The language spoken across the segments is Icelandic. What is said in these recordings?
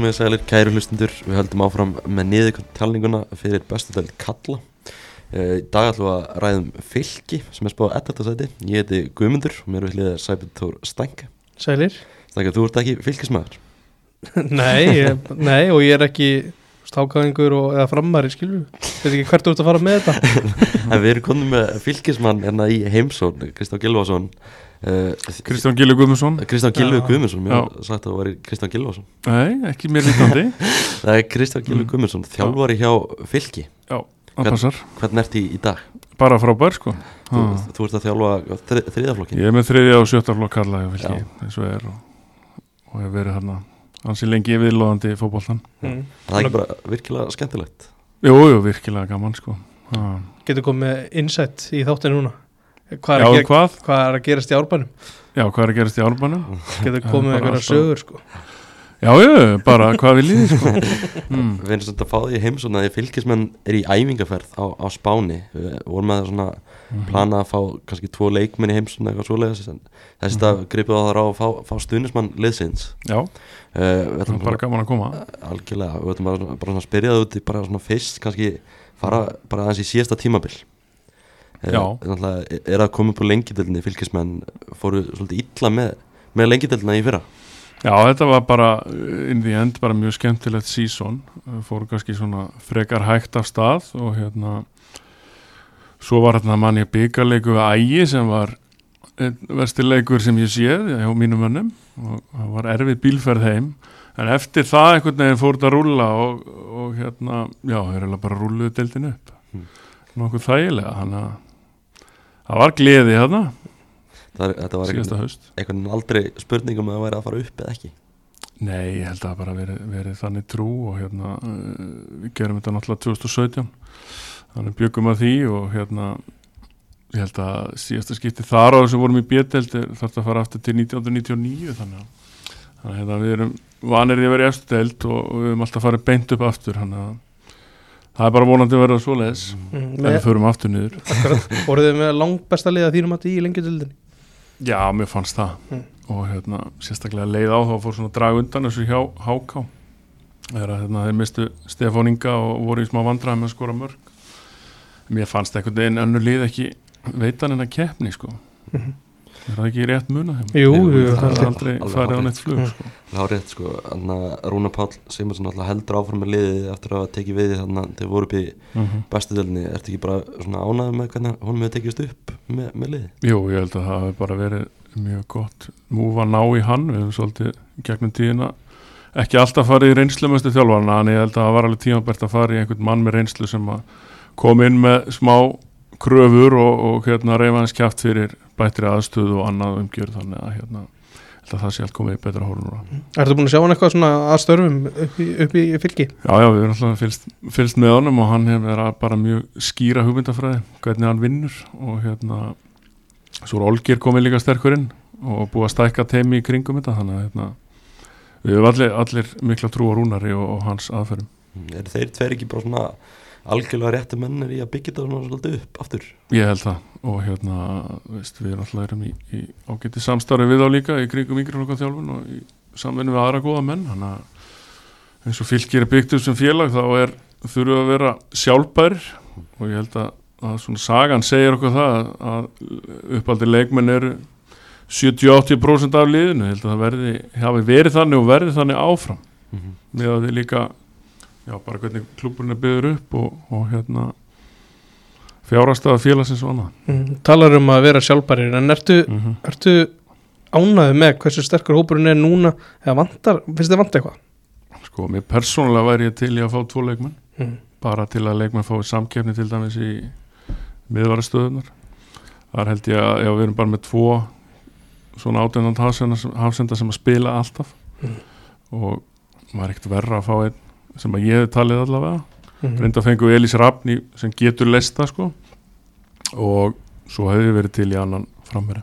Komið sælir kæru hlustundur, við höldum áfram með niðurtalninguna fyrir bestu dæl Kalla. Uh, í dag ætlum við að ræðum fylki sem er spáð 11. sæti. Ég heiti Guðmundur og mér er við hliðið Sæbjörn Tór Stænke. Sælir? Stænke, þú ert ekki fylkismæður. nei, ég, nei, og ég er ekki stákaðingur og, eða frammari, skilur við. Veit ekki hvert þú ert að fara með þetta. en við erum konum með fylkismann hérna í heimsón, Kristján Gilvason. Uh, Kristján Gilvi Guðmundsson Kristján Gilvi Já. Guðmundsson, mér Já. var sagt að það var Kristján Gilvason. Nei, ekki mér lítandi Það er Kristján Gilvi Mm. Guðmundsson, þjálfari hjá fylki. Það Hvern- passar, Hvernig ert í, í dag? bara frábær sko Þú, þú ert að þjálfa þri, þriðaflokkin. Ég er með þriðja og sjötta flokk karla ég Já. fylgi, eins og er og, og hef verið hérna ansi lengi viðlóðandi í fótboltan Mm. Það er ekki bara virkilega skemmtilegt. Jú, jú, virkilega gaman sko ha. Getur komið með insight í þáttinu núna. Hvað er, Já, að, hvað? hvað er að gerast í árbænum? Já, hvað er að gerast í árbænum? Getur Já, komið eitthvað sögur, sko. Já, já, bara hvað vil ég sko mm. Við erum svona að fá því í heimsókn að því fylgismenn er í æfingaferð á, á Spáni við vorum með svona Mhm. plana að fá kannski tvo leikmenn í heimsókn eitthvað svoleiðis en þessi Mhm. dag gripið á það ráð að fá, fá stuðnismann liðsins Já, uh, við það ætlum er bara gaman að koma algjörlega, við ætlum bara, bara svona að spyrja það út í bara svona fyrst kannski fara bara aðeins í síðasta tímabil uh, Já. náttúrulega er að koma upp á lengideldinni fylgismenn fóru svolítið illa með, með lengideldina í fyrra. Já, þetta var bara uh, in the end bara mjög skemmtilegt season. Uh, fór kannski svona frekar hægt af stað og hérna svo var hérna manni byggarleiku við ægi sem var vestileikur sem ég séð hjá mínum mönnum og það var erfið bílferð heim. En eftir það einhvern veginn fór þetta að rúlla og, og hérna, já, það er bara rúluðu deildin upp. Hmm. nokkuð þægilega þannig að það var gleði hérna. Þetta var einhvern veginn aldrei spurningum að það væri að fara upp eða ekki? Nei, ég held að það bara verið, verið þannig trú og hérna uh, við gerum þetta náttúrulega 2017 þannig byggum að því og hérna ég held að síðasta skipti þar á þessum vorum í bjöldeld þarf þetta að fara aftur til 1999 þannig að, þannig að hérna, við erum vanir í að vera í eftir deild og, og við höfum alltaf farið beint upp aftur þannig að það er bara vonandi að vera svoleiðis Mm. en við förum aftur niður voruð þið með langt besta liða þínum að í lengjadöldinni? Já, mér fannst það Mm. og hérna, sérstaklega leið á þá fór svona drag undan þessu hjá Háká hérna, þeir mistu Stefán Inga og voru í smá vandræði með að skora mörg mér fannst einhvern veginn önnur lið ekki veitan en að keppni sko Mhm. Er það ekki rétt muna Jú, það það það er er aldrei farið á neitt flug Mm. sko. Hárið, sko, þannig að Rúna Páll Sigmarsson alltaf heldur áfram með liðið eftir að hafa tekið við þannig að þeir voru upp í mm bestu delni, ertu ekki bara svona ánægð með hvernig honum hefur tekist upp með, með liðið? Jú, ég held að það hafi bara verið mjög gott múf að ná í hann við hefum svolítið í gegnum tíðina ekki alltaf farið í reynslumöstu þjálfarna en ég held að það var alveg tímabært að fara í einhvern mann með reynslu sem að kom inn með smá kröfur og, og hérna reyfa hans kjátt fyrir bættri aðstöðu og annað umgjörð þannig að hérna það sé allt komið í betra hórun núna. Ertu búin að sjá hann eitthvað svona að störfum upp í, upp í fylki? Já, já, við erum alltaf fylst, fylst með honum og hann hefur verið bara mjög skýra hugmyndafræði, hvernig hann vinnur og hérna svo er Olgir komið líka sterkur inn og búið að stækka teimi í kringum þetta þannig að hérna, við hefum allir, allir mikla trú á Rúnari og, og hans aðferðum. Er þeir tveir ekki bara svona algjörlega réttu mennir í að byggja þetta svolítið upp aftur? Ég held það. Og hérna, veist, við alltaf erum í, í ágæti samstarfi við á líka í kringum yngri okkar þjálfun og í samvinni við aðra góða menn. Þannig að eins og fylgir er byggt upp sem félag þá er, þurfum við að vera sjálfbær. Og ég held að, að svona sagan segir okkur það að, uppaldir leikmenn eru 70-80% af liðinu, ég held að það verði hafi verið þannig og verði þannig áfram. Mm -hmm. með að við líka já, bara hvernig klúburinn er byggður upp og, og hérna fjárastæða félagsins og annað Mm, talar um að vera sjálfbærir en ertu, mm -hmm. ertu ánæðu með hversu sterkur hópurinn er núna eða vantar, finnst þið vant eitthvað? Sko, mér persónulega væri ég til í að fá tvo leikmenn Mm. bara til að leikmenn fái samkeppni til dæmis í miðvarastöðunar þar held ég að ef við erum bara með tvo svona átöndan hafsenda sem að spila alltaf Mm. og maður er ekkert verra að fá einn sem að ég hef talið allavega. Mm. reynda fengu Elís Rafni sem getur lesta sko. Og svo hefði verið til í annan framherja.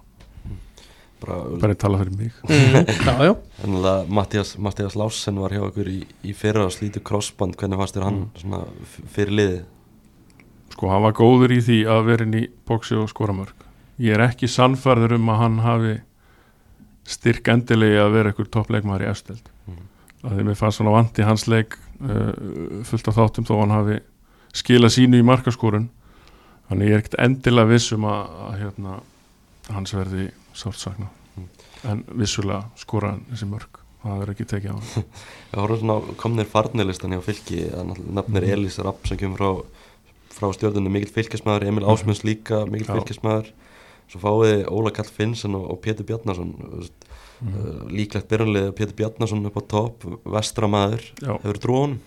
Bara, bara ég tala fyrir mig. Mm, en það Mattias, Mattias Lássen var hjá okkur í, í fyrra og slítu crossband, hvernig fannst þér hann Mm. fyrir liðið? sko hann var góður í því að vera inn í bóksi og skoramörk ég er ekki sannfærður um að hann hafi styrk endilegi að vera ykkur toppleikmaður í efstild Mhm. Að því mér fannst svona vandi hans leik uh, fullt af þáttum þó hann hafi skila sínu í markaskorun þannig ég er ekkert endilega viss um að, að hérna, hans verði sárt sakna Mm. en vissulega skora hann þessi mörg það verður ekki tekið á hann Við horfum svona komnir farnilistan hjá fylki það nafnir Mhm. Elís Rapp sem kemur frá, frá stjórnunum mikill fylkismæður Emil. Ásmunds líka mikill Já. fylkismæður svo fáið þið Óla Kall Finnsen og, og Pétur Bjarnason mm. líklegt byrjanlega Pétur Bjarnason upp á topp vestramæður, hefur trú á honum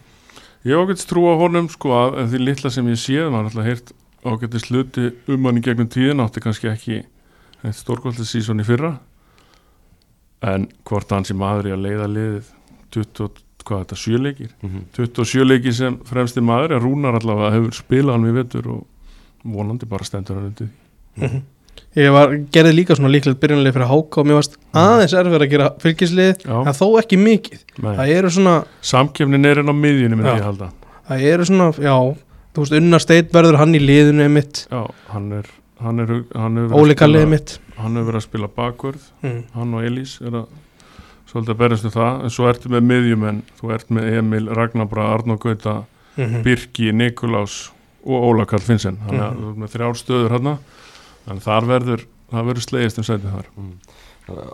Ég hef ágætt trú á honum sko að en því litla sem ég séð, maður alltaf heyrt ágætti sluti um hann í gegnum tíðin átti kannski ekki eitt stórkvöldi sísón í fyrra en hvort hans í maður í að leiða liðið 20, hvað er þetta, sjöleikir mm -hmm. 27 leikir sem fremsti maður er rúnar allavega hefur spilað hann við vetur og vonandi bara stendur hann undir því. Ég var, gerði líka svona líklegt byrjunlega fyrir háka og mér varst aðeins erfið að gera fylgislið. En þó ekki mikið. Það eru svona, samkefnin er inn á halda. Það eru svona já, þú veist, Unnar Steit verður hann í liðinu mitt, Já, hann er er, spila- Kallið mitt hann hefur verið að spila bakvörð. Mm. hann og Elís er að svolítið að berjast um það, en svo ertu með miðjumenn þú ert með Emil, Ragnarbra, Arnó Gauta Mm Birki, Nikulás og Óla Karl Finnsen þannig að Mhm. þú að þar verður, það verður slegist um sætið þar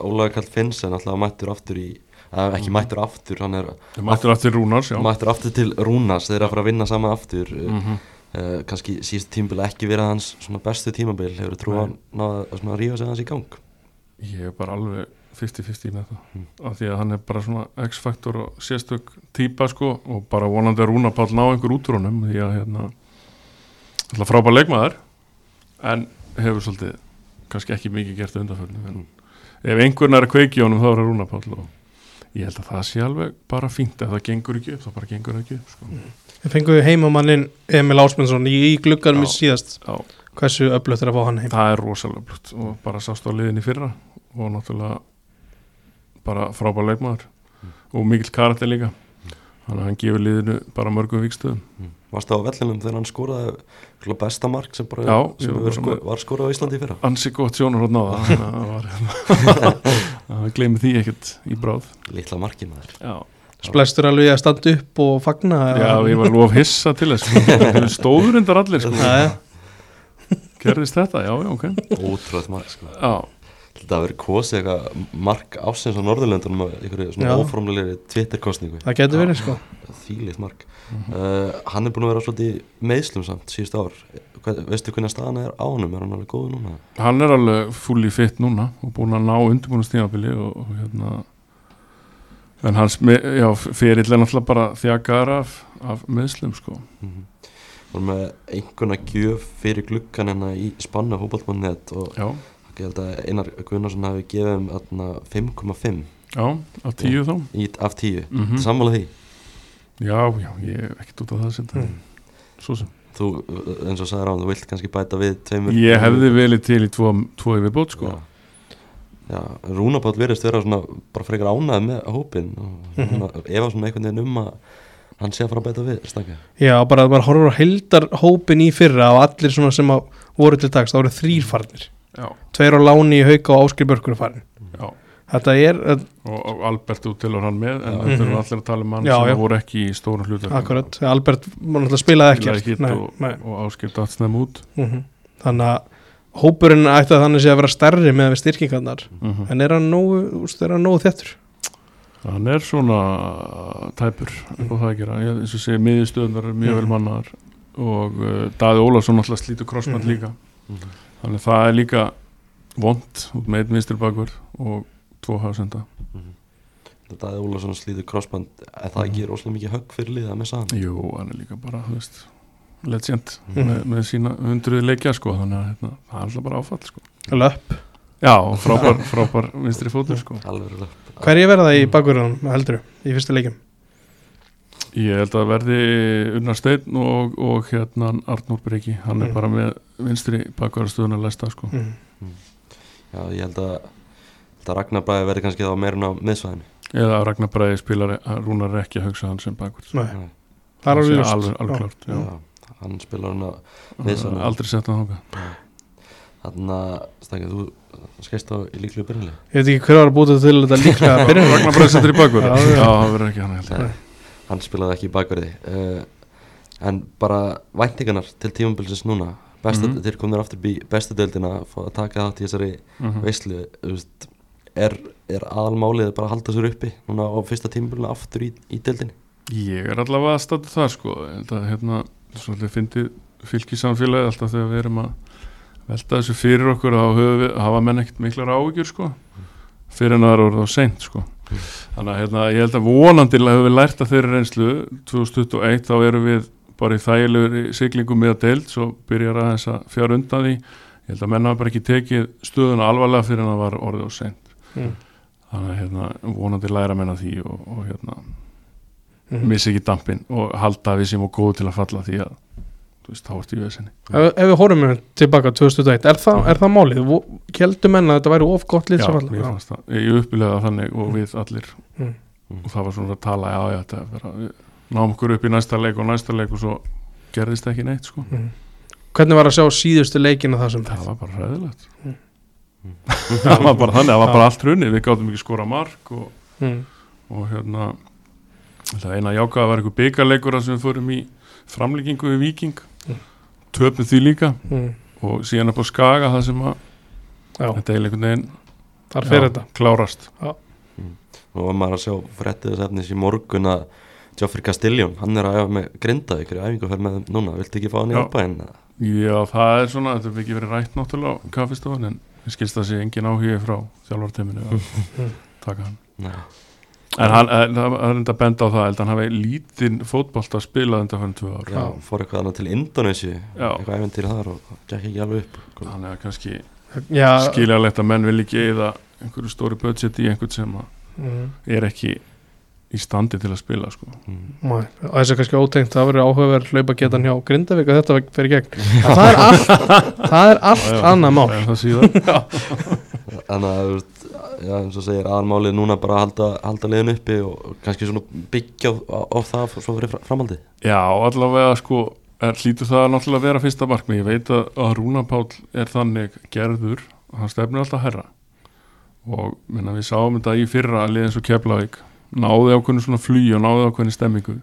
Óla Kall Finnsen alltaf mættur aftur í að, ekki mættur aftur, hann er mættur aftur Rúnars, mættur aftur til Rúnars þeir eru að fara að vinna saman aftur mm. Mhm. uh, kannski síðust tímabil ekki verið hans svona bestu tímabil, hefur trú á Nei. hann náða að svona rífa sig hans í gang ég er bara alveg 50-50 með það Mm. af því að hann er bara svona X-faktor og sérstök típa sko og bara vonandi að Rúnar Páll ná einhver út úr honum því að hérna alltaf frábær leikmaður en hefur svolítið kannski ekki mikið gert undanförnum en ef einhvern er að kveiki honum þá er það Rúnar Páll og ég held að það sé alveg bara fínt ef það gengur ekki upp, þá bara gengur það ekki upp sko. Við fengum heimamannin Emil Ásmundsson í, í glugganum í síðast? Já, hversu öflugt er að fá hann heim? Það er rosalega blútt og bara sást á liðinni í fyrra og náttúrulega bara frábær leikmaður og mikill karakter líka. Þannig að hann gefur liðinu bara mörgum vikstöðum mm. Varst það á vellinum þegar hann skoraði svona besta mark sem, bara, Já, sem jú, sko, var skorað á Íslandi í fyrra? ansi gott sjónarhótt náða þannig að það var hérna það gleymi því ekkert í bráð. Lítla markið maður. Já, Splestur alveg að standa upp og fagna já ég var lof hissa til þess sko. stóður undar allir sko. Gerðist þetta, já, já, ok. Ótrúð mark sko. Já, Þetta hafi verið kosið eitthvað mark ásins á Norðurlöndunum á einhverju svona Já. óformlegri Twitter-kostningu Það getur verið sko Þýlið mark uh, Hann er búin að vera svolítið meðslum samt síðust ár Hvað, Veistu hvernig staðan er á honum? Er hann alveg góð núna? hann er alveg fulli fitt núna og búin að ná undirbúinastímabili og, og hérna en hans, ferill er náttúrulega bara þjakar af, af meðslum sko Mm -hmm. Vorum með einhverna gjöf fyrir gluggan hérna í spanna fótballmannet og já, ég held að Einar Gunnarsson hafi gefið um þarna 5,5 já, af tíu þá. Í- af 10 mm Sammála því? já, já, ég er ekkert út af það sem Mm. svo sem. Þú, eins og sagði ráðan, þú vilt kannski bæta við tveimur ég hefði velið til í tvo, tvo yfir bót sko. Já, Já Rúnapáll verðist vera svona bara frekar ánæð með hópin og Mhm. svona, ef að svona einhvern veginn um að hann sé að fara að bæta við stakka Já, bara að maður horfur á heildar hópin í fyrra og allir svona sem að voru til dags, það voru þrýr farnir já, Tveir á láni í hauka og áskil börkur farin. Já. Þetta er, uh, og, og Albert út til hann með en þetta eru Mhm. allir að tala um mann Já, sem já. voru ekki í stórum akkurat, Albert spilaði Spilaði ekkert. Ekkert Nei, og, og áskipt aðsnæm út. Mhm. Þannig að hópurinn ætti að þannig sé að vera stærri með við styrkingarnar. Mm En er hann nógu, úst, er hann nógu þettur? hann er svona tæpur að gera Ég- eins og segja miðjustöðunar er mjög vel Mhm. mannaðar. Og uh, Daði Ólafsson alltaf slítur krossmann Mhm. líka þannig að það er líka vond út með einn vinstri bakvörð og tvo hafsenda Þetta er Ólason slítur crossband en það Mhm. ekki rosalega mikið högg fyrir liða að missa hann jú, hann er líka bara, þú veist legend Mhm. með, með sína hundruði leikja sko, þannig að hérna, það er alltaf bara áfall sko. Löpp já, frábær, frábær vinstri fótur sko. Hverju verða það í bakverðunum, heldur í fyrsta leikim? Ég held að verði Unnar Steinn og, og hérna Arnór Breki, hann er Mm. bara með vinstri bakvarastöðun að læsta sko. Mm. Já, ég held að, held að Ragnar Bræði verði kannski þá meirinn á miðsvæðinu. Eða Ragnar Bræði spilar að Rúnar er ekki að hugsa hann sem Nei. það er alveg alveg, alveg Já. klart já. Já, hann spilar hann á miðsvæðinu. aldrei sett hann þangað. Þannig að Stangið, þú skeist á í líklu byrjunlega Ég veit ekki hver var að búta til þetta líklega byrjun. Ragnar Bræðsendur í bakverð Já, það verður ekki hann. Nei, hann spilaði ekki í bakverði. Uh, En bara væntingarnar til tímumbilsins núna Besta, Mhm. Þeir komnir aftur bestu deildina að að taka þátt í þessari Mhm. veislu þú veist, er, er aðalmálið bara að halda sér uppi núna á fyrsta tímumbilina aftur í, í deildinni? Ég er allavega að státa það sko. Þetta hérna, svolítið fyndið fylgisamfélagi alltaf þegar við erum að velta þessu fyrir okkur þá við- hafa menn ekkert miklar áhyggjur sko. Fyrir en það er orðið á seint sko. Þannig að hérna, ég held að vonandi höfum við lært að þeirri reynslu. 2021 þá erum við bara í þægilegur siglingum með að deild svo byrjar að þess að fjár undan því ég held að menn hafa bara ekki tekið stöðuna alvarlega fyrir en það var orðið á seint Mm. þannig að hérna, vonandi læra menn að því og, og hérna Mhm. missi ekki dampin og halda að við séum og góð til að falla því að veist, þá ertu í veðsynni Ef, ef við horfum tilbaka 2001 Er það, er það málið? Kjeldu menn að þetta væri of gott lið Já, sem falla? fannst það, ég uppilega þannig og við allir Mm. og það var svona að tala, já, já, þetta er bara við náum okkur upp í næsta leik og næsta leik og svo gerðist ekki neitt, sko Mm. Hvernig var að sjá síðustu leikina það sem það var bara ræðilegt Mm. það var bara þannig, það var Já. bara allt runni við gátum ekki skora mark og, mm. og hérna það eina jákaða var einhver byggarleikur sem við fórum í framlíkingu við Viking Mm. töpum því líka Mm. og síðan upp á Skaga það sem að Já, þetta er einhvern veginn þar fyrir já, þetta klárast og var maður að sjá fréttið þess efnis í morgun að Joffrey Castelljón, hann er að æfa með grinda ykkur æfingu fyrir með þeim núna, viltu ekki fá hann í Já. árbæðin? Já, það er svona, þetta hefur ekki verið rætt náttúrulega á kaffistofan en ég skilst það sé engin áhugi frá þjálfarteiminu að taka hann Nei, En hann, það er enda að benda á það held að hann hafi lítinn fótbolt að spila undan fyrir tvö ár já, fór eitthvað annað til Indonési eitthvað æfintýri þar og gekk ekki alveg upp sko. Þannig að kannski Já, skiljalegt að menn vil ekki eða einhverju stóri budget í einhvern sem að mm. er ekki í standi til að spila sko. mm. Mæ, og þess að kannski ótengt það verður áhugaverð hlaupa getan hjá Grindavík að þetta fer í gegn. En það er allt, það er allt Já, já, annað mál. En það síðan þannig að já, eins og segir aðalmálið núna bara að halda, halda liðin uppi og kannski byggja á, á, á það og svo fyrir fra- framhaldið. Já, allavega sko er, hlýtur það náttúrulega að vera fyrsta markmið. Ég veit að, að Rúna Páll er þannig gerður, hann stefnir alltaf herra. Og minna, við sáum þetta í fyrra að liðin svo Keflavík náði ákveðinu svona flý og náði ákveðinu stemmingu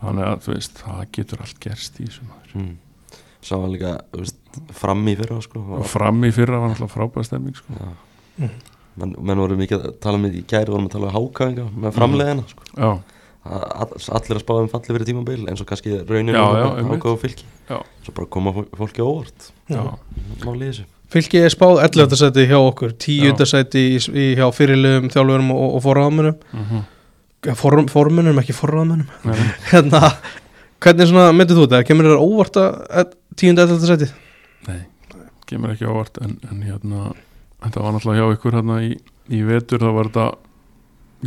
þannig að þú veist, það getur allt gerst í þessu maður mm. sá hann líka þú veist, fram í fyrra sko, og fram í fyrra var náttúrulega frábæð stemming sko. já. Mm. menn, menn voru mikið að tala um í gæri vorum að tala um hákaðinga með framleiðina sko. Já, all, allir að spáða um falli fyrir tímabil eins og kannski raunin Já, og já, einmitt. hákaðu fylki Já. svo bara koma fó- fólki á óvart í þessu Fylki er spáð 11. sæti hjá okkur 10. sæti í, í, hjá fyrirliðum þjálfurum og, og forraðamönum mhm Form, formunum, ekki forraðamönum Nei, hérna, hvernig svona myndið þú þetta, kemur þér óvart að 10. 11. sæti Nei, kemur ekki ávart en, en hérna, þetta var náttúrulega hjá ykkur hérna í, í vetur, það var þetta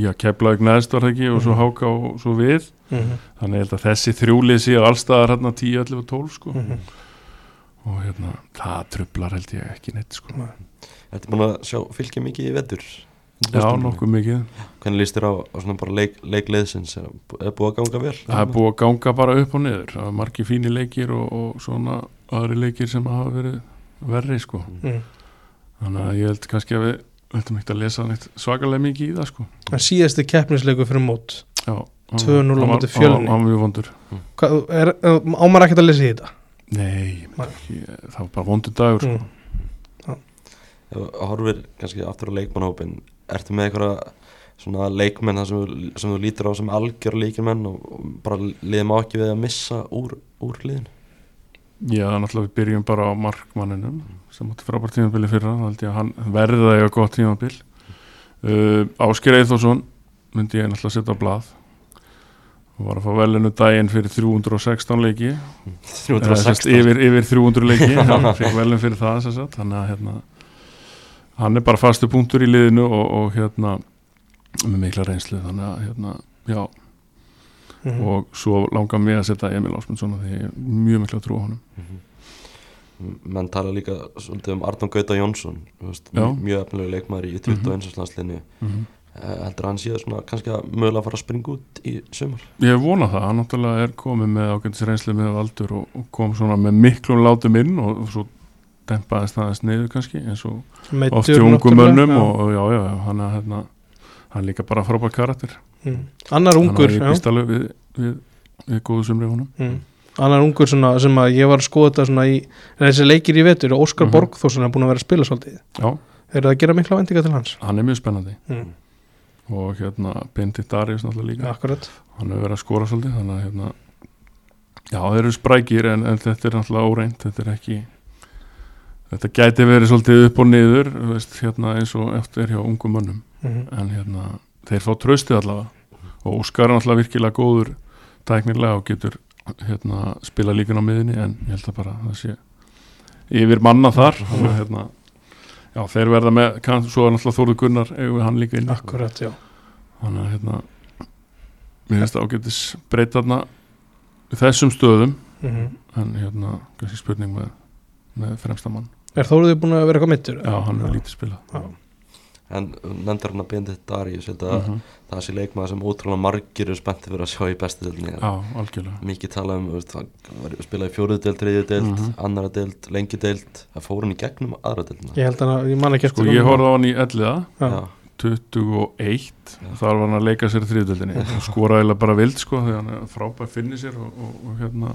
já, keflaðið neðst var það ekki og svo Mhm. háka og svo við mm þannig ég held að þessi þrjúlið sé allstaðar hérna 10, 11 og 12 sko -hmm. Og hérna, það trublar held ég ekki neitt sko. Þetta er búin að sjá fylki mikið í vetur? Já, nokkuð mikið. Hvernig líst þér á, á svona bara leik, leikliðsins er, búið að ganga vel? Það er búið að ganga bara upp og niður. Það er margi fínir leikir og, og svona aðri leikir sem hafa verið verri sko. Mm. þannig að ég held kannski að við ættum ekki að lesa neitt svakalega mikið í það sko. En síðasti keppnisleiku fyrir mót. Já, 2-0 á móti Fjölni. Hann var mjög vondur. Hvað, er, ámar ekkert að lesa í þetta Nei, ekki, það var bara vondur dagur sko. mm. Horfir kannski aftur á leikmannhópin Ertu með svona leikmenn þar sem, sem þú lítur á sem algjör leikmenn og, og bara liðum á ekki við að missa úr, úr liðinu? Já, náttúrulega við byrjum bara á markmanninum sem átti frábært tímabili fyrra þá held ég að hann verði það eiga gott tímabil. Uh, Ásker Eithósson myndi ég náttúrulega setja á blað og var að fá velinu daginn fyrir 316 leiki Eða, sem sagt, 316 yfir, yfir 300 leiki hann fikk velum fyrir það sagt. þannig að hérna, hann er bara fastu punktur í liðinu og, og hérna með mikla reynslu þannig að hérna, já, Mm. og svo langar mig að setja Emil Ásmundsson því ég er mjög mikla trú á honum Mhm. menn tala líka svolítið um Arnón Gauta Jónsson veist, mjög efnilegu leikmaður í 21. landslinni mm -hmm. Heldur hann síðan svona kannski að mögulega fara að springa út í sumar Ég hef vonað það, hann náttúrulega er komið með ágændis reynslu með valdur og, og kom svona með miklum látum inn og, og svo dempaðist aðeins niður kannski eins og oft í ungum mönnum já. og, og já, já, já, hann er hérna hann er líka bara frábær karakter mm. Annar ungur er alveg við, við, við góðu sumri honum mm. Annar ungur svona, sem að ég var að skoða þetta svona í þessi leikir í vetur og Óskar Mhm. Borgþórsson er búin að vera að spila svolítið já, Er það að gera mikla vendinga til hans? hann er mjög spennandi Mm. Og hérna Bindit Darius náttúrulega líka. Akkurat. Hann hefur verið að skora svolítið þannig að hérna já, þeir eru sprækir en, en þetta er náttúrulega óreint þetta er ekki þetta gæti verið svolítið upp og niður veist, hérna eins og eftir hjá ungum mönnum. Mm. en hérna, þeir fá tröstið allavega. Og Óskar er náttúrulega virkilega góður tæknilega og getur hérna, spila líkan á miðinni en ég held að bara það sé yfir manna þar. Þannig að hérna já, þeir verða með, kann, svo er náttúrulega Þórður Gunnar við hann líka inn Akkurat, já þannig að hérna mér finnst ágætis breyta þarna þessum stöðum mm. en hérna, kannski spurning með, með fremsta mann Er Þóruði búin að vera eitthvað mittur? já, hann er lítið spila Já. En nefndar hann að Bindit Darius ég að Mhm. það sé leikmaður sem ótrúlega margir eru spenntið fyrir að sjá í bestu deildinni já, algjörlega mikið talað um, veist, hann var að spila í fjóruðu deild, þriðju deild, Mhm. annara deild, lengi deild það fór hann í gegnum aðra deildina Ég held að, ég man ekki sko eftir ég honum. horfði á hann í elliða Já. 21 þar var hann að leika sér þriðdöldinni og skoraði bara vild sko þegar hann er frábæð finni sér og, og, og hérna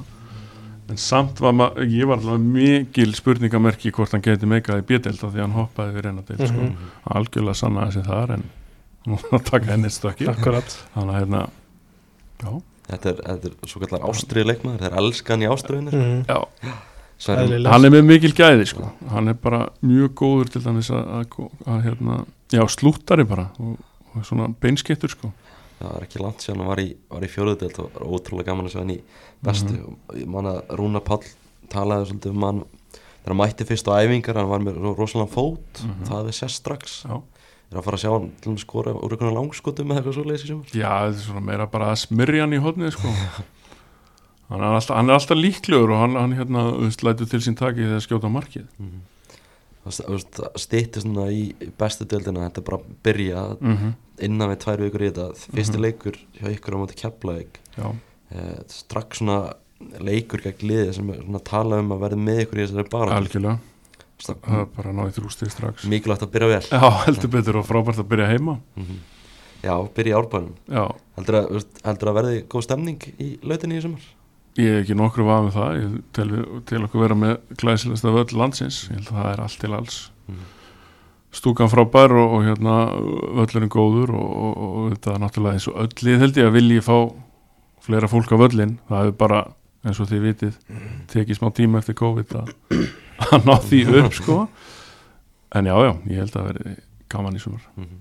en samt var maður, ég var alveg mikil spurningamerki hvort hann geti meikað í bjödelda því hann hoppaði við reyna deild sko. Mhm. hann algjörlega sannaði sig þar en er hann að taka henni stökki Akkurat. Þannig að hérna já, þetta er, þetta er svo kallar ástriðu leikmaður þeir elskan í ástriðunir mm. já, Sverrir, Eðlilega. hann er með mikil gæði sko. Hann er bara mjög góður til dæmis að, að, að hérna, já slúttari bara og, og svona beinskettur sko það er ekki langt síðan hann var í, var í fjóruðu deild og var ótrúlega gaman að sjá hann í bestu. Mhm. og ég man að Rúna Pall talaði svolítið um hann þegar hann mætti fyrst á æfingar hann var með ro- rosalega fót Mhm. það hefði sést strax. Já. Er að fara að sjá hann til að skora úr einhvern langskotum eða eitthvað svo leysi sem Já, þetta er svona meira bara að smyrja hann í hodnið sko. hann, hann er alltaf líklegur og hann, hann hérna, lætur til sín taki þegar skjóta markið. Það stýtti svona í bestu deildina þetta er bara að byrja mm -hmm. innan við tvær vikur í þetta fyrsti Mhm. leikur hjá ykkur á móti Keflavík. Eh, strax svona leikur gegn liði sem tala um að verða með ykkur í þessari bara algjörlega. Bara að ná í þrústið strax. Mikilvægt að byrja vel. Já, heldur betur og frábært að byrja heima. Mhm. já, byrja í árbænum. Heldur að, að verði góð stemning í lautinni í sumar ég er ekki nokkruvað með það ég tel, til okkur vera með glæsilegsta völl landsins, ég held að það er allt til alls. Mhm. stúkan frábær og, og hérna völlurinn góður og, og, og þetta er náttúrulega eins og öllið held ég að vilji fá fleira fólk á völlin það hefur bara, eins og þið vitið tekið smá tíma eftir COVID að, að ná því upp sko. En já, já, ég held að veri gaman í sumar. Mhm.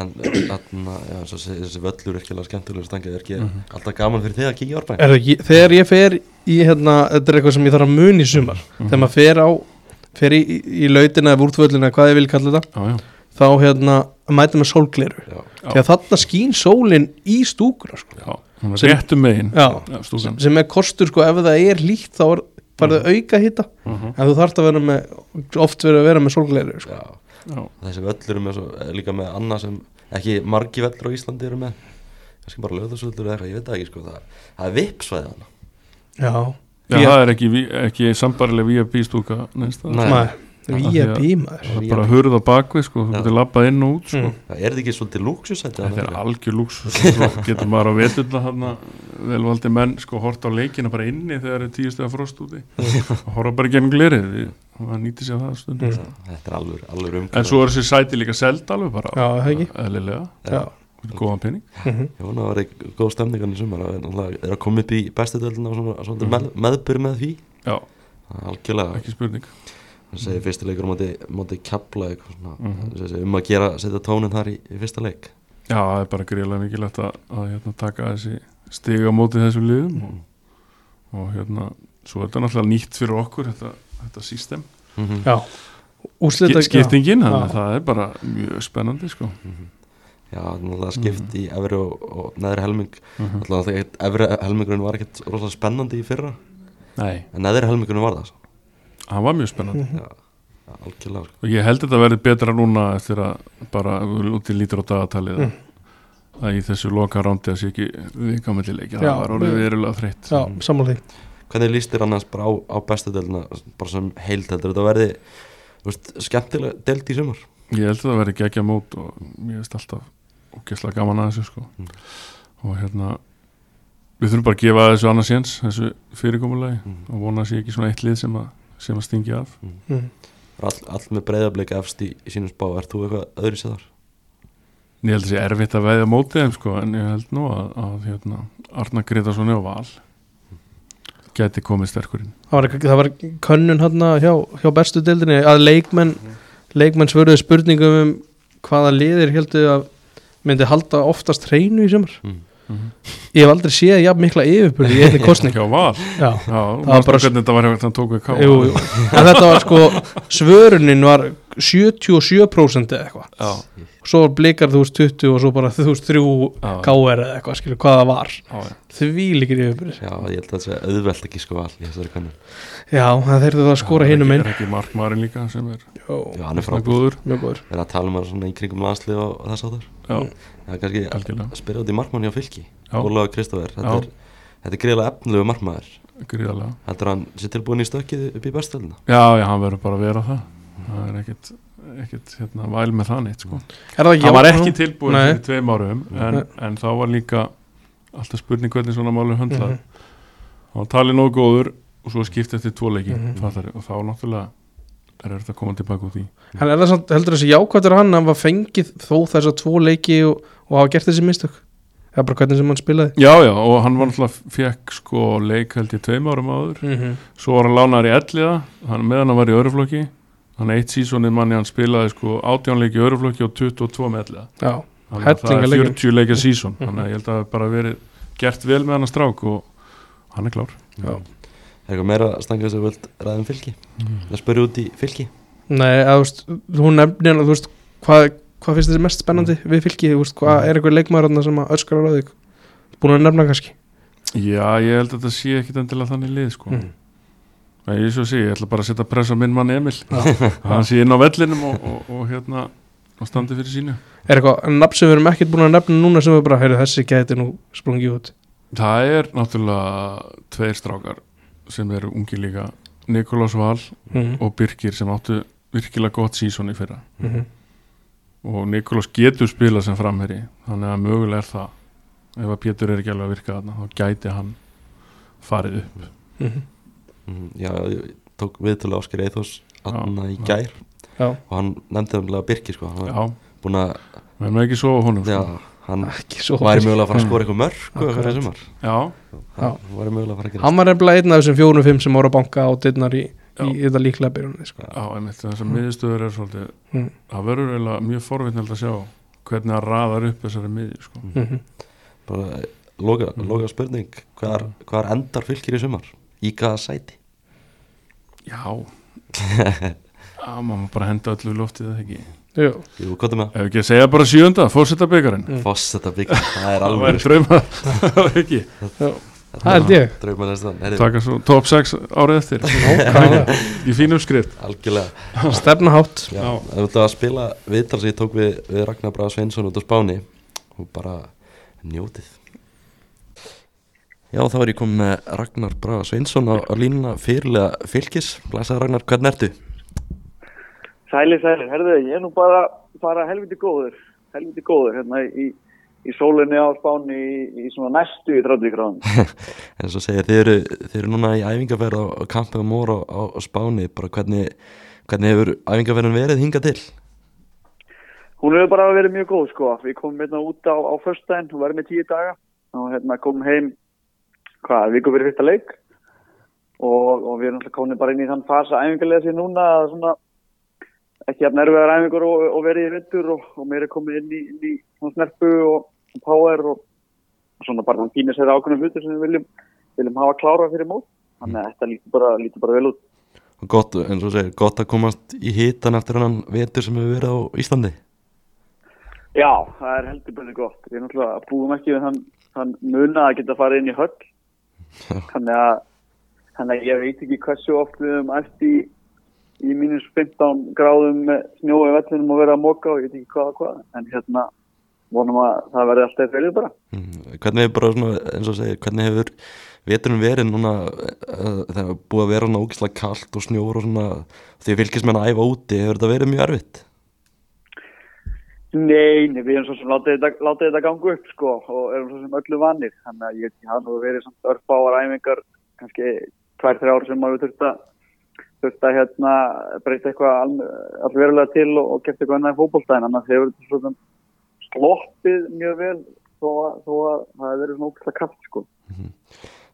En þarna, já, þessi, þessi völlur er ekki alveg skemmtilegur stangið er ekki Mhm. alltaf gaman fyrir þig að kíkja í Er ekki, þegar ég fer í hérna, þetta er eitthvað sem ég þarf að muni í sumar Mhm. þegar maður fer á fer í, í, í lautina eða úrtvöllina, hvað ég vil kalla þetta Já, já, þá hérna mæta með sólgleru því að þarna skín sólin í stúkuna sko. er Sem- réttum megin Já. stúkan sem er kostur sko ef það er líkt þá er farið auka hitta Mhm. en þú þarft að vera með oft verið að vera með sólgleru sko. Þessi völlur er með svo, er líka með annað sem ekki margi völlur á Íslandi eru með. Kannski bara löðarsvöllur eða eitthvað, ég veit ekki sko. Það, það er vipsvæði hana já, það er ekki, vi- ekki sambarileg VIP stúka neins það Nei. Við að- maður. Það er bara hurð á bakvið sko, þú getur labbað inn og út sko. Mm. það er ekki svolítið lúksusætti Þetta er algjör lúks Svo getur maður á veturna þarna velvaldi menn sko hort á leikina bara inni þegar er tíu stegar frost úti. Og horfa bara genn glerið það nýtti sér það stundum Mm. þetta er alveg, alveg umhverf En svo er þessi sæti líka seld alveg bara Já, það ekki? eðlilega, góðan penning mhm. ég vona að það verði góð stemningan það að Mhm. Það það segir fyrsti leikur á móti, móti kepla eitthvað svona Mhm. þessi, um að gera, setja tónin þar í, í fyrsta leik Já, það er bara greiðlega mikilvægt að, að hérna, taka þessi stiga á móti þessum liðum og, og hérna, svo er þetta náttúrulega nýtt fyrir okkur þetta, þetta system Mhm. já Úrslita skiptingin, þannig að það er bara mjög spennandi sko Mhm. Já, náttúrulega skipt í efri og, og neðri helming Mhm. Náttúrulega ekkert- efri helmingurinn var ekkert rosalega spennandi í fyrra Nei, En neðri helmingurinn var það svo. Það var mjög spennandi Mhm. Já, já, algjörlega sko. og ég held þetta verði betra núna eftir að bara út í lítur á dagatalið Mm. að í þessu loka rándi að sé ekki Já, það var orðið verulega þreytt Já, sammála því hvernig líst þér annars bara á, á bestu deildina bara sem heild heldur þetta verði veist, skemmtilega deild í sumar Ég held að það verði gegja mót og mér veist alltaf ógeðslega gaman að þessu sko. Mm. og hérna við þurfum bara að gefa þessu annars séns þessu fyrirkomulegi Mm. og vona að sé ekki svona eitt lið sem að, sem að stingi af mm. all, all með breyðablik efst í, í sínum spá er þú eitthvað öðru sér þar? Ég held að það sé erfitt að veðja mótið þeim sko, en ég held nú að, að hérna, Arna Gretarsson og Val geti komið sterkurinn það, var, það var könnun hann hjá, hjá bestu deildinni að leikmenn leikmenn svöruðu spurningum um hvaða liðir heldur að myndi halda oftast hreinu í sumar Mm. Ég hef aldrei séð jafn mikla yfirbyrði í einni kostning Hjá Val, Já, já, var var þetta var hefur hann tók við ká en þetta var sko svörunin var 77% eða eitthvað. Já, svo blikar þú veist 20 og svo bara þú veist 3 já, KR eða eitthvað skilur hvað það var. Já, því líkir yfirbyrði Já, ég held að það sé auðvelt ekki sko val í þessari kannu já, það þeir það að skora Er hinum ekki- einn Er ekki markmaðurinn líka sem er Já, já, hann er góður. Við erum að tala um það svona í kringum landslið og, og þess að þar Já, Það er kannski algjörlega. að spyrja út í markmann hjá fylki. Ólaður Kristófer Þetta er, þetta er greiðlega efnilegu markmaður. Gríðarlega. Heldur hann sé tilbúin í stökkið upp í bestöldina Já, já, hann verður bara að vera það. Það er ekkit, ekkit hérna, væl með það neitt sko. það Hann var já- ekki tilbúin Nei. fyrir tveim árum en, en þá var líka alltaf spurning hvernig svona málu höndlað Mhm. Hann var talið nógu góður og svo skipti eftir tvo leiki Mhm. fattari, og þá náttúrulega er þetta að koma tilbaka út í En er það samt, heldur þessi jákvættur hann að hann var fengið þó þessa tvo leiki og, og hafa gert þessi mistök eða bara hvernig sem hann spilaði Já, já, og hann var náttúrulega fekk sko leik held ég tveim árum áður mm -hmm. svo var hann lánar í elliða hann, meðan hann var í öruflokki hann eitt sísonið manni hann spilaði sko 18 leiki í öruflokki og 22 með elliða Já, þannig að það Hellinga er leikjum. 40 leikja síson Mhm. þannig að ég held að það hafi bara verið gert vel með hann að strák og hann er klár. Já. Er eitthvað meira að stanga þess að vilt ræðum fylki? Það spyrja út í fylki? Nei, að, þú veist, hún nefnir hann, þú veist, hvað, hvað finnst þér mest spennandi við fylki, þú veist, hvað er eitthvað leikmaður þarna sem að öskar á ráðið búin að nefna kannski? Já, ég held að þetta sé ekkit endilega þannig lið sko. Mm. En ég svo sé, ég ætla bara að setja press á minn mann Emil. Hann sé inn á vellinum og, og, og hérna og standi fyrir sínu. Er eitthvað nafn sem við erum ekkert búin að nefna núna sem við bara, heyrðu, þessi gæti nú sprungið út? Það er náttúrulega tveir strákar sem eru ungi líka. Nikolás Val mm og Birkir sem áttu virkilega gott sísón í fyrra. -hmm. og Nikolás getur spilað sem framherri þannig að mögulega er það. Ef að Pétur er ekki alveg að virka þarna þá gæti hann farið upp. Mm Mhm, Já, ég tók viðtölu Áskir Eithos Anna í já. gær Já, og hann nefndi umlega Birki sko hann var Já, búin að við erum ekki svo honum Já, sko. hann ekki svo væri mögulega að fara að skora eitthvað mörg og eitthvað Já, Já. hann væri mögulega að fara að gera Hann var nefnilega einn af þessum fjórum-fimm sem voru að banka á dittnar í, Já. í þetta líklega byrjunni sko. já, einmitt þessar miðstöður er svolítið Mm. það verður eiginlega mjög forvittnald að sjá hvernig það raðar upp þessari miði sko. mm bara eh, loka, Mm. loka spurning hvar, hvar endar fylgir í sumar í hvaða sæti? Já. Já, maður bara henda öllu í loftið eða ekki? Jú, Jú, er með. Ef ekki að segja bara sjönda, fórseta byggarinn Mm. Foss þetta byggja, það er Það alveg væri drauma ekki. Það held ég. Drauma næstan, herri, Taka svo top 6 árið eftir. Nákvæmlega. Í fínum skrift algjörlega. Stefnahátt Já, Já. ef þetta að spila viðtal sem ég tók við, við Ragnar Braga Sveinsson út á Spáni og bara njótið Já, þá er ég komið með Ragnar Braga Sveinsson á, á línuna fyrirlega fylgis Blæsaði Ragnar, hvernig ertu? Sæli, sæli, herðu, ég er nú bara, bara helviti góður, helviti góður hérna í, í sólinni á Spáni í, í svona næstu í 30 gráðum. En svo segja, þið eru, þið eru núna í æfingarferð á, Kampið á, á, á Spáni bara hvernig, hvernig hefur æfingarferðin verið hingað til? Hún hefur bara verið mjög góð, sko. Við komum hérna út á, á föstudaginn, hún verið með tíu daga og hérna komum heim, hvað, viku fyrir fyrsta leik og, og við erum alltaf komin bara inn í þann fasa æfingarlega sér núna að svona ekki jafn erfiðar æfingur og, og verið í vindur og, og mér er komið inn í, inn í svona snerpu og, power og, svona bara þann fínir sér ákveðnum hlutur sem við viljum, viljum hafa klára fyrir mót. Þannig að þetta lítur bara, lítur bara vel út. Og gott, eins og segir, gott að komast í hitan eftir hann vetur sem hefur verið á Íslandi Já, það er heldur betur gott. Við náttúrulega búum ekki við þann, þann muna að geta farið inn í höll. Þannig að, þannig að ég veit ekki hversu oft við höfum eftir í, í mínus 15 gráðum með snjói vellinum og vera að móka og ég veit ekki hvað og hvað. En hérna vonum að það verði alltaf fyrir bara. Mm, Hvernig hefur bara svona, eins og segir, hvernig hefur veturinn verið núna það er búið að vera ógislega kalt og snjór og svona því að fylgismenn að æfa úti hefur þetta verið mjög erfitt Nei, við erum svo sem látið þetta, látið þetta ganga upp sko og erum svo sem öllu vannir þannig að ég hann hefur verið samt örfáar æfingar kannski tvær, þrjár ár sem maður þurft að þurft að hérna breyta eitthvað allverulega til og, og gert eitthvað annað í fókbólstæðin þannig að þeir eru svona sloppið mjög vel þó að, þó að það hefur verið svona ógæslega kraft sko.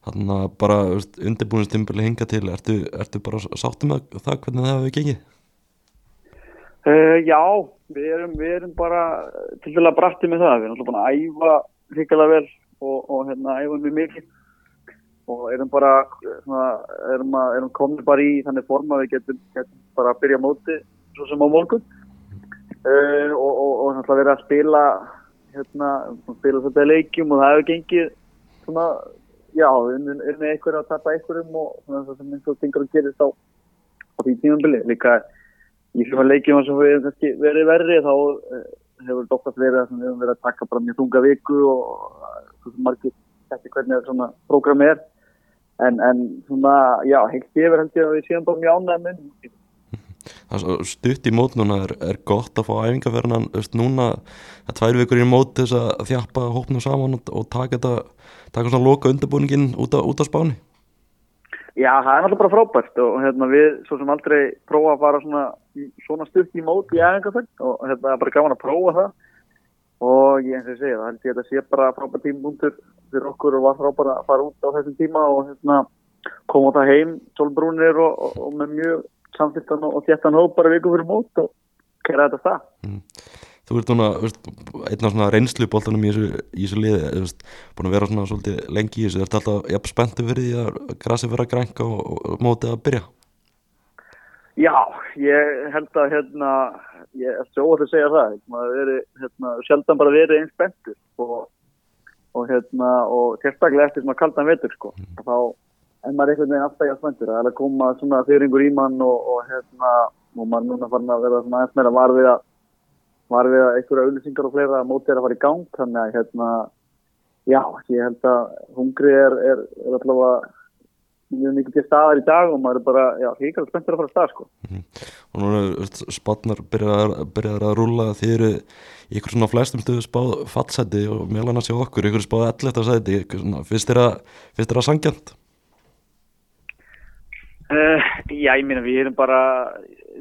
Þannig að bara undirbúinstimbili hinga til ertu, ertu bara sáttu með það hvernig það hefur gengið? Uh, já, við erum, við erum bara til dæla brætti með það, við erum alltaf búin að æfa hrikalega vel og, og hérna æfa mjög mikið. Og erum bara svona, erum, að, erum komið bara í þannig form að við getum, getum bara að byrja móti svo sem á morgun. Uh, og, og, og náttúrulega verið að spila hérna, spila þetta leikjum og það hefur gengið svona, já, unnið einhverju að tappa einhverjum og svona það sem eins og tingur að gerist á, á því tímanbili líka í svona leikjum sem við hefum verið verri þá uh, hefur doktast verið að við hefum verið að taka bara mjög þunga viku og svona margir þetta hvernig svona prógram er. En, en svona, já, heilt yfir held ég að við séum bara mjög ánægð með Stutt í mót núna er, er gott að fá æfingaferðinan núna, það tvær vikur í mót þess að þjappa hópnu saman og, taka þetta, taka svona loka undirbúningin út á spáni Já, það er náttúrulega bara frábært og hérna, við svo sem aldrei prófa að fara svona, svona stutt í mót í æfingaferð og hérna, það er bara gaman að prófa það og ég eins og segja, það held ég að þetta sé bara frábært tímundur fyrir okkur og var frábært að fara út á þessum tíma og hérna, koma það heim tólbrúnir og, og, og með mjög samféltan og þéttan hóp bara viku fyrir mót og kæra þetta það. Mm. Þú ert núna einn af svona reynsluboltanum í þessu, í þessu liði, veist, búin að vera svona svolítið lengi í þessu, ertu alltaf jafn spenntu fyrir því að grassi vera að grænka og, og mótið að byrja? Já, ég held að hérna, ég er svo óhald að segja það, maður veri, hérna, sjaldan bara verið einn spenntur og, og hérna, og sérstaklega eftir svona kaldan vetur, sko, mm. þá en maður er einhvern veginn alltaf jafn spenntur, það er að koma svona fyrringur í mann og, og hérna, og maður núna farin að vera svona eins meira varfið að var við að einhverja auðlýsingar og fleira mótið er að fara í gang þannig að hérna, já, ég held að hungri er, er, er allavega mjög mikið til staðar í dag og maður er bara, já, híkala spenntur að fara að stað sko. Mm. Og nú er spatnar byrjaðar að rúla þið eru ykkur svona flestum stöðu spáð fallseti og meðlan að sjá okkur ykkur spáð ellert að sæti, finnst þér að finnst þér að sangjant? Uh, já, ég minna, við erum bara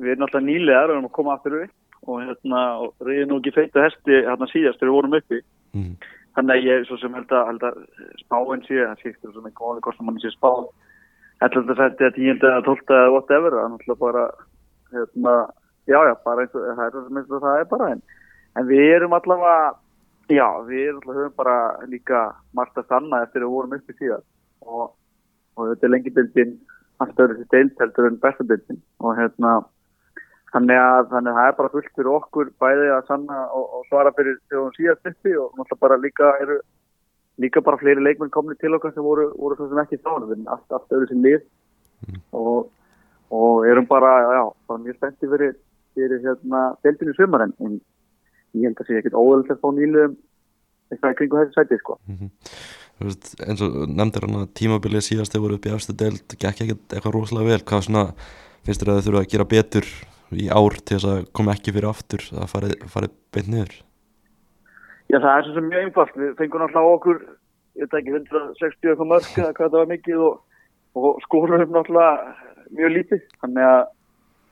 við erum alltaf nýlegar og erum að koma aftur við og hérna, og reyði nú ekki feitu hesti hérna síðast þegar við vorum uppi mm. þannig að ég svo sem held að, held að spáinn sé, það sést sem einhver góði kostum manni sé 11. seti að 10. að 12. eða whatever það er náttúrulega bara hérna, já já, bara eins og það er eins og það er bara en, en við erum allavega já, við erum allavega bara líka margt að stanna eftir að við vorum uppi síðan og, og þetta er lengi bildin alltaf öðru til deilt heldur en besta bildin og hérna Þannig að, þannig að það er bara fullt fyrir okkur bæði að sanna og, og svara fyrir þegar hún síðast uppi og náttúrulega bara líka eru líka bara fleiri leikmenn komni til okkar sem voru, voru svo sem ekki þána við erum allt, allt öðru sem lið mm. og, og erum bara, já, bara mjög spenntið fyrir, fyrir hérna deltinu sumar en, ég held að sé ekkert óðurlega að fá nýlu eitthvað í kringu þessu sæti sko. Mm -hmm. Veist, eins og nefndir hann að tímabilið síðast þegar voru upp í afstu delt, gekk ekkert eitthvað rosalega vel, hvað svona finnst þér að þau þurfa að gera betur í ár til þess að koma ekki fyrir aftur að farið fari beint niður? Já það er sem mjög einfalt. Við fengum alltaf okkur ég veit ekki 160 eitthvað mörg eða hvað það var mikið og, og skórum náttúrulega mjög lítið. Þannig að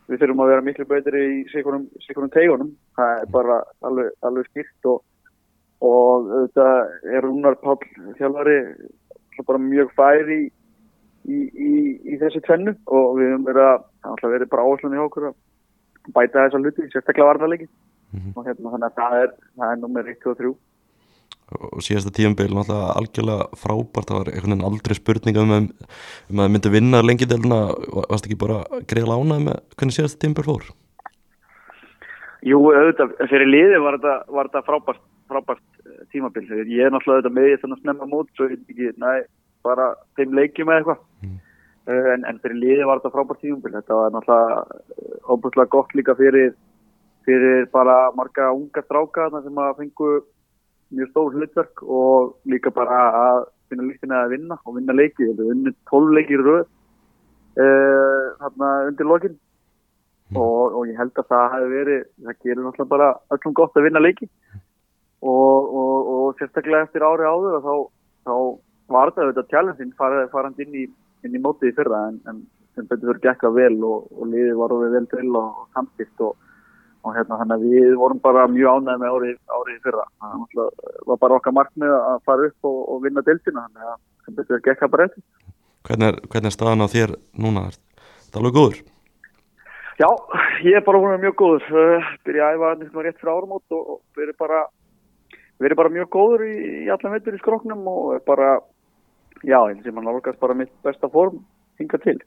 við þurfum að vera miklu betri í sikunum tegunum það er bara alveg, alveg skilt og, og þetta er Rúnar Pál þjálfari bara mjög færi í, í, í, í þessi tvennu og við höfum verið að verið bara áherslu í okkur að bæta þessa hluti, sérstaklega varðarleiki mm -hmm. og hérna þannig að það er, það er nummer 1 og 3 og síðasta tíumbeil náttúrulega algjörlega frábært. Það var einhvern veginn aldrei spurninga um að, um að myndi vinna lengi delina varst ekki bara greið lánað með hvernig síðasta tíumbeil fór? Jú, auðvitað, fyrir liði var þetta, var þetta frábært, frábært eh, tímabil. Ég er náttúrulega auðvitað með þannig að snemma mót svo ekki, næ, bara þeim leikjum eða eitthvað en, en fyrir liði var þetta frábært tíumbil þetta var náttúrulega óbúslega gott líka fyrir, fyrir bara marga unga stráka sem að fengu mjög stór hlutverk og líka bara að finna líktina að vinna og vinna leiki, er unnið 12 leiki í röð uh, þarna undir lokin. Og, og ég held að það hefði verið, það gerir náttúrulega bara öllum gott að vinna leiki. Og, og, og sérstaklega eftir ári áður þá, þá var þetta challenge-in farandi fara inn, í, inn í mótið í fyrra en, en sem betur fyrir gekka vel og, og liðið var við vel til og, og samtitt og, og hérna þannig að við vorum bara mjög ánægð með árið, árið í fyrra það var bara okkar markmið að fara upp og vinna deltina þannig að sem betur fyrir gekka bara eftir Hvernig er, hvernig er staðan á þér núna? Er þetta alveg góður? Já, ég er bara hún mjög góður uh, byrja að æfa rétt fyrir árumót og verið bara bara mjög góður í, í allan veitur í skroknum og bara já, eins og mann álgast bara mitt besta form hinga til.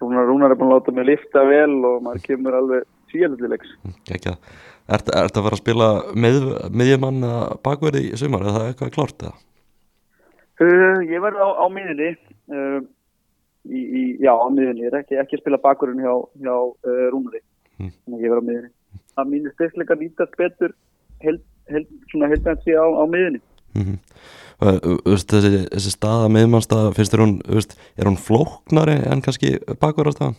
Rúnar, Rúnar er búin að láta mig lifta vel og maður kemur alveg síðanlega Ekki að, er þetta að fara að spila með, miðjumann eða bakverði í sumar, er það eitthvað klárt eða? Uh, ég verði á, á miðinni uh, í, í, já á miðinni, ég er ekki, ekki að spila bakverðin hjá, hjá uh, Rúnari. Mm. þannig að ég verði á miðinni það mínir styrkleika nýtast betur held, held, svona heldnætti á, á miðinni Mm -hmm. þessi, þessi staða miðmannstaða, finnst þér hún veist, er hún flóknari en kannski bakverðarstaðan?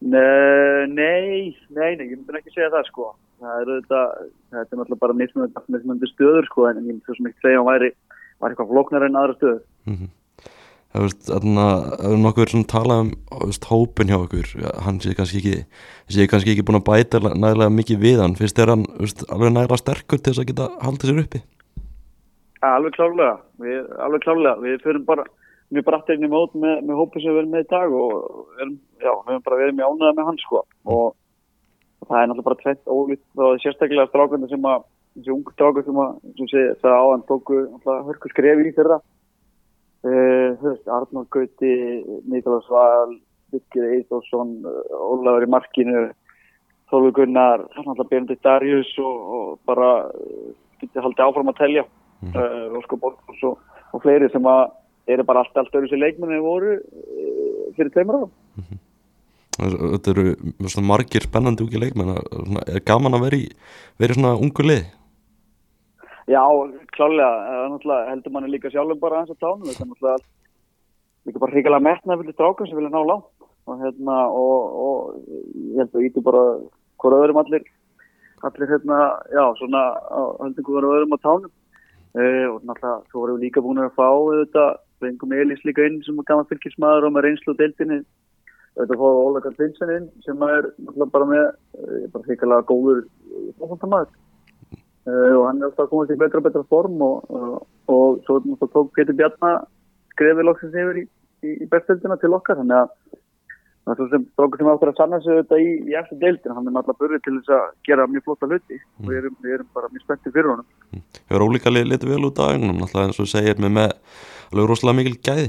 Nei, nei, nei, ég myndi ekki segja það sko. Það er auðvitað, þetta er náttúrulega bara mismunandi stöður sko, en ég myndi svo sem ekki segja hún væri, væri eitthvað flóknar en aðra stöður. Mm -hmm. Það er nokkur svona talað um veist, hópin hjá okkur, hann sé kannski ekki, sé kannski ekki búin að bæta nægilega mikið við hann, finnst þér hann veist, alveg nægilega sterkur til þess að geta haldið sér uppi? Alveg klálega, við, alveg klálega, við fyrir bara mjög brætt einnig mót með, með hópin sem við erum með í dag og erum, já, við erum bara verið mjög ánæða með hann sko. Og, og það er náttúrulega bara tveitt ólít frá sérstaklega strákandi sem að, þessi ungu strákandi sem að, sem sé, það á hann tóku hörku skrefi í þeirra Uh, þú veist, Arnór Gauti, Nikolás Val, Vikir Eithósson, Ólafur í markinu, Þólu Gunnar, Björndi Darjus og, og bara uh, getið haldið áfram að telja, mm. uh, Rósko Borgfors og, og fleiri sem að eru bara allt, allt öðru sér leikmenni voru fyrir tveimur ára. Mm -hmm. Þetta eru margir spennandi ungi leikmenn, er gaman að vera í, vera í svona ungu lið? Já, klálega, heldur manni líka sjálfum bara hans að tánu, þetta er náttúrulega líka bara hrigalega metnað fyrir strákar sem vilja ná langt. Og hérna og, og ég held að ítu bara hvora öðrum allir, allir hérna, já, svona heldur hvora öðrum á tánum. Uh, og náttúrulega vorum við líka búin að fá þetta, reyngum Elís líka inn sem var gaman fylgismæður og með reynslu deildinni. Þetta fóða Óla Karl inn sem er náttúrulega bara með, uh, bara hrigalega góður fólkvöldamæður Uh, og hann er alltaf komast í betra og betra form og, og, og svo tók Petur Bjarnar skrefið loksins yfir í, í, í bestöldina til okkar. Þannig að það er svo sem strókur sem áttur að sanna sig þetta í, í eftir deildin hann er náttúrulega börrið til þess að gera mjög flotta hluti. Mm. og við erum, við erum bara mjög spenntið fyrir honum. Mm. Hefur ólíka litið vel út á ögnum náttúrulega eins og segir með með alveg rosalega mikil gæði.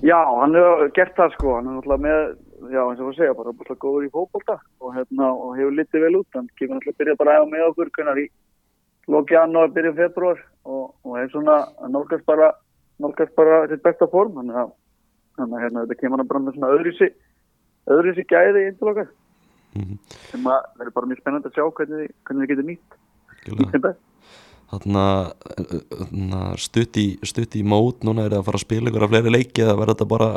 Já, hann hefur gert það sko. Hann er náttúrulega með já eins og þú segja bara bara góður í fókbólta og, hérna, og hefur litið vel út hann kemur alltaf að byrja bara að með okkur hvernig í loki janúar, byrja februar og, og hefur svona nálgast bara nálgast bara sitt besta form þannig að, að hérna, þetta kemur hann bara með svona öðruðsi öðruðsi gæði í eindilokkar mm -hmm. sem að verður bara mjög spennand að sjá hvernig, hvernig þið getur nýtt nýtt sem best Þannig að stutt í, mót núna er það að fara að spila ykkur af fleiri leiki eða verður þetta bara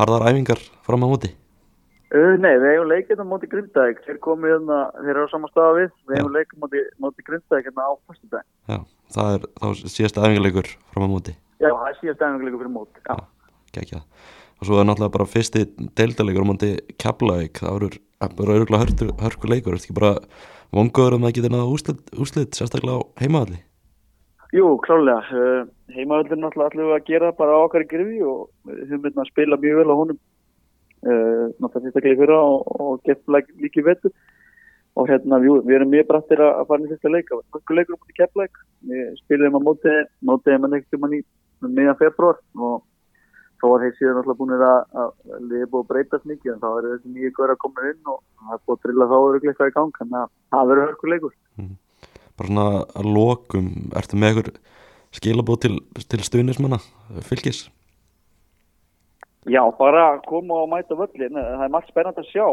harðar æfingar fram á móti? Uh, nei, við hefum leikið á móti Grindavík, þeir komið hérna, þeir eru á sama staða við, við hefum leikið á móti, móti Grindavík hérna á fyrstu dag. Já, það er þá síðast æfingarleikur fram á móti. Já, það er síðast æfingarleikur fyrir móti, já. já það. Og svo er náttúrulega bara fyrsti deildalegur á móti Keflavík, það eru öruglega hörku leikur, er þetta ekki bara vongaður að maður getur náða úslit, úslit sérstaklega á heimavalli? Jú, klálega, uh, heimavallin náttúrulega við að gera bara okkar í grifi og höfum myndið að spila mjög vel á honum náttúrulega sérstaklega fyrra og, og gett líki vettur og hérna jú, við erum mjög brættir að fara í fyrsta leika okkur leikur átti keppleik við spilum á móti, mótið er mann ekkert um hann í meðan februar og þá var þeir síðan alltaf búin að, búið að breytast mikið en þá er þessi nýju góður að koma inn og það er búið að drilla þá eru eitthvað í gang. Að það verður hörkur leikur. Mm. Bara svona að lokum ertu með einhver skilabóð til, til stuðnismanna fylgis? Já, bara koma og mæta völlin, það er margt spennand að sjá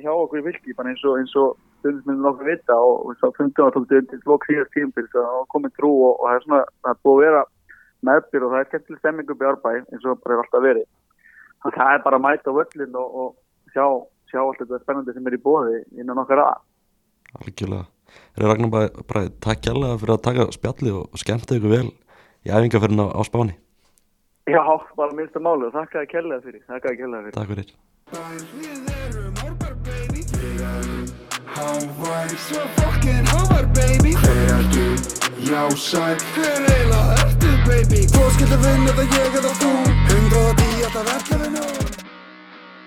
hjá okkur í vilki, bara eins og, eins og stundismennir nokkuð vita og svo fundum við að tóktu undir lók síðast tímpil það komið trú og, og það er svona það er búið að vera meðbyr og það er skemmtileg stemming upp í árbæ eins og bara hefur alltaf verið. Þannig að það er bara að mæta völlin og, og sjá, sjá allt þetta spennandi sem er í bóði innan okkar að algjörlega. Er Ragnar bara, bara takk kjærlega fyrir að taka spjalli og skemmta ykkur vel í æfingarferðin á, á Spáni Já, bara minnsta máli og þakka að kella fyrir. Þakka að kella fyrir. Takk fyrir. Við erum árbær baby. Við erum hávær Svo fokkin hávær baby. Hver ertu? Já sæl Hver eiginlega ertu baby? Hvor skildur vinna það ég eða þú? Hundrað og tíu þetta verður við nú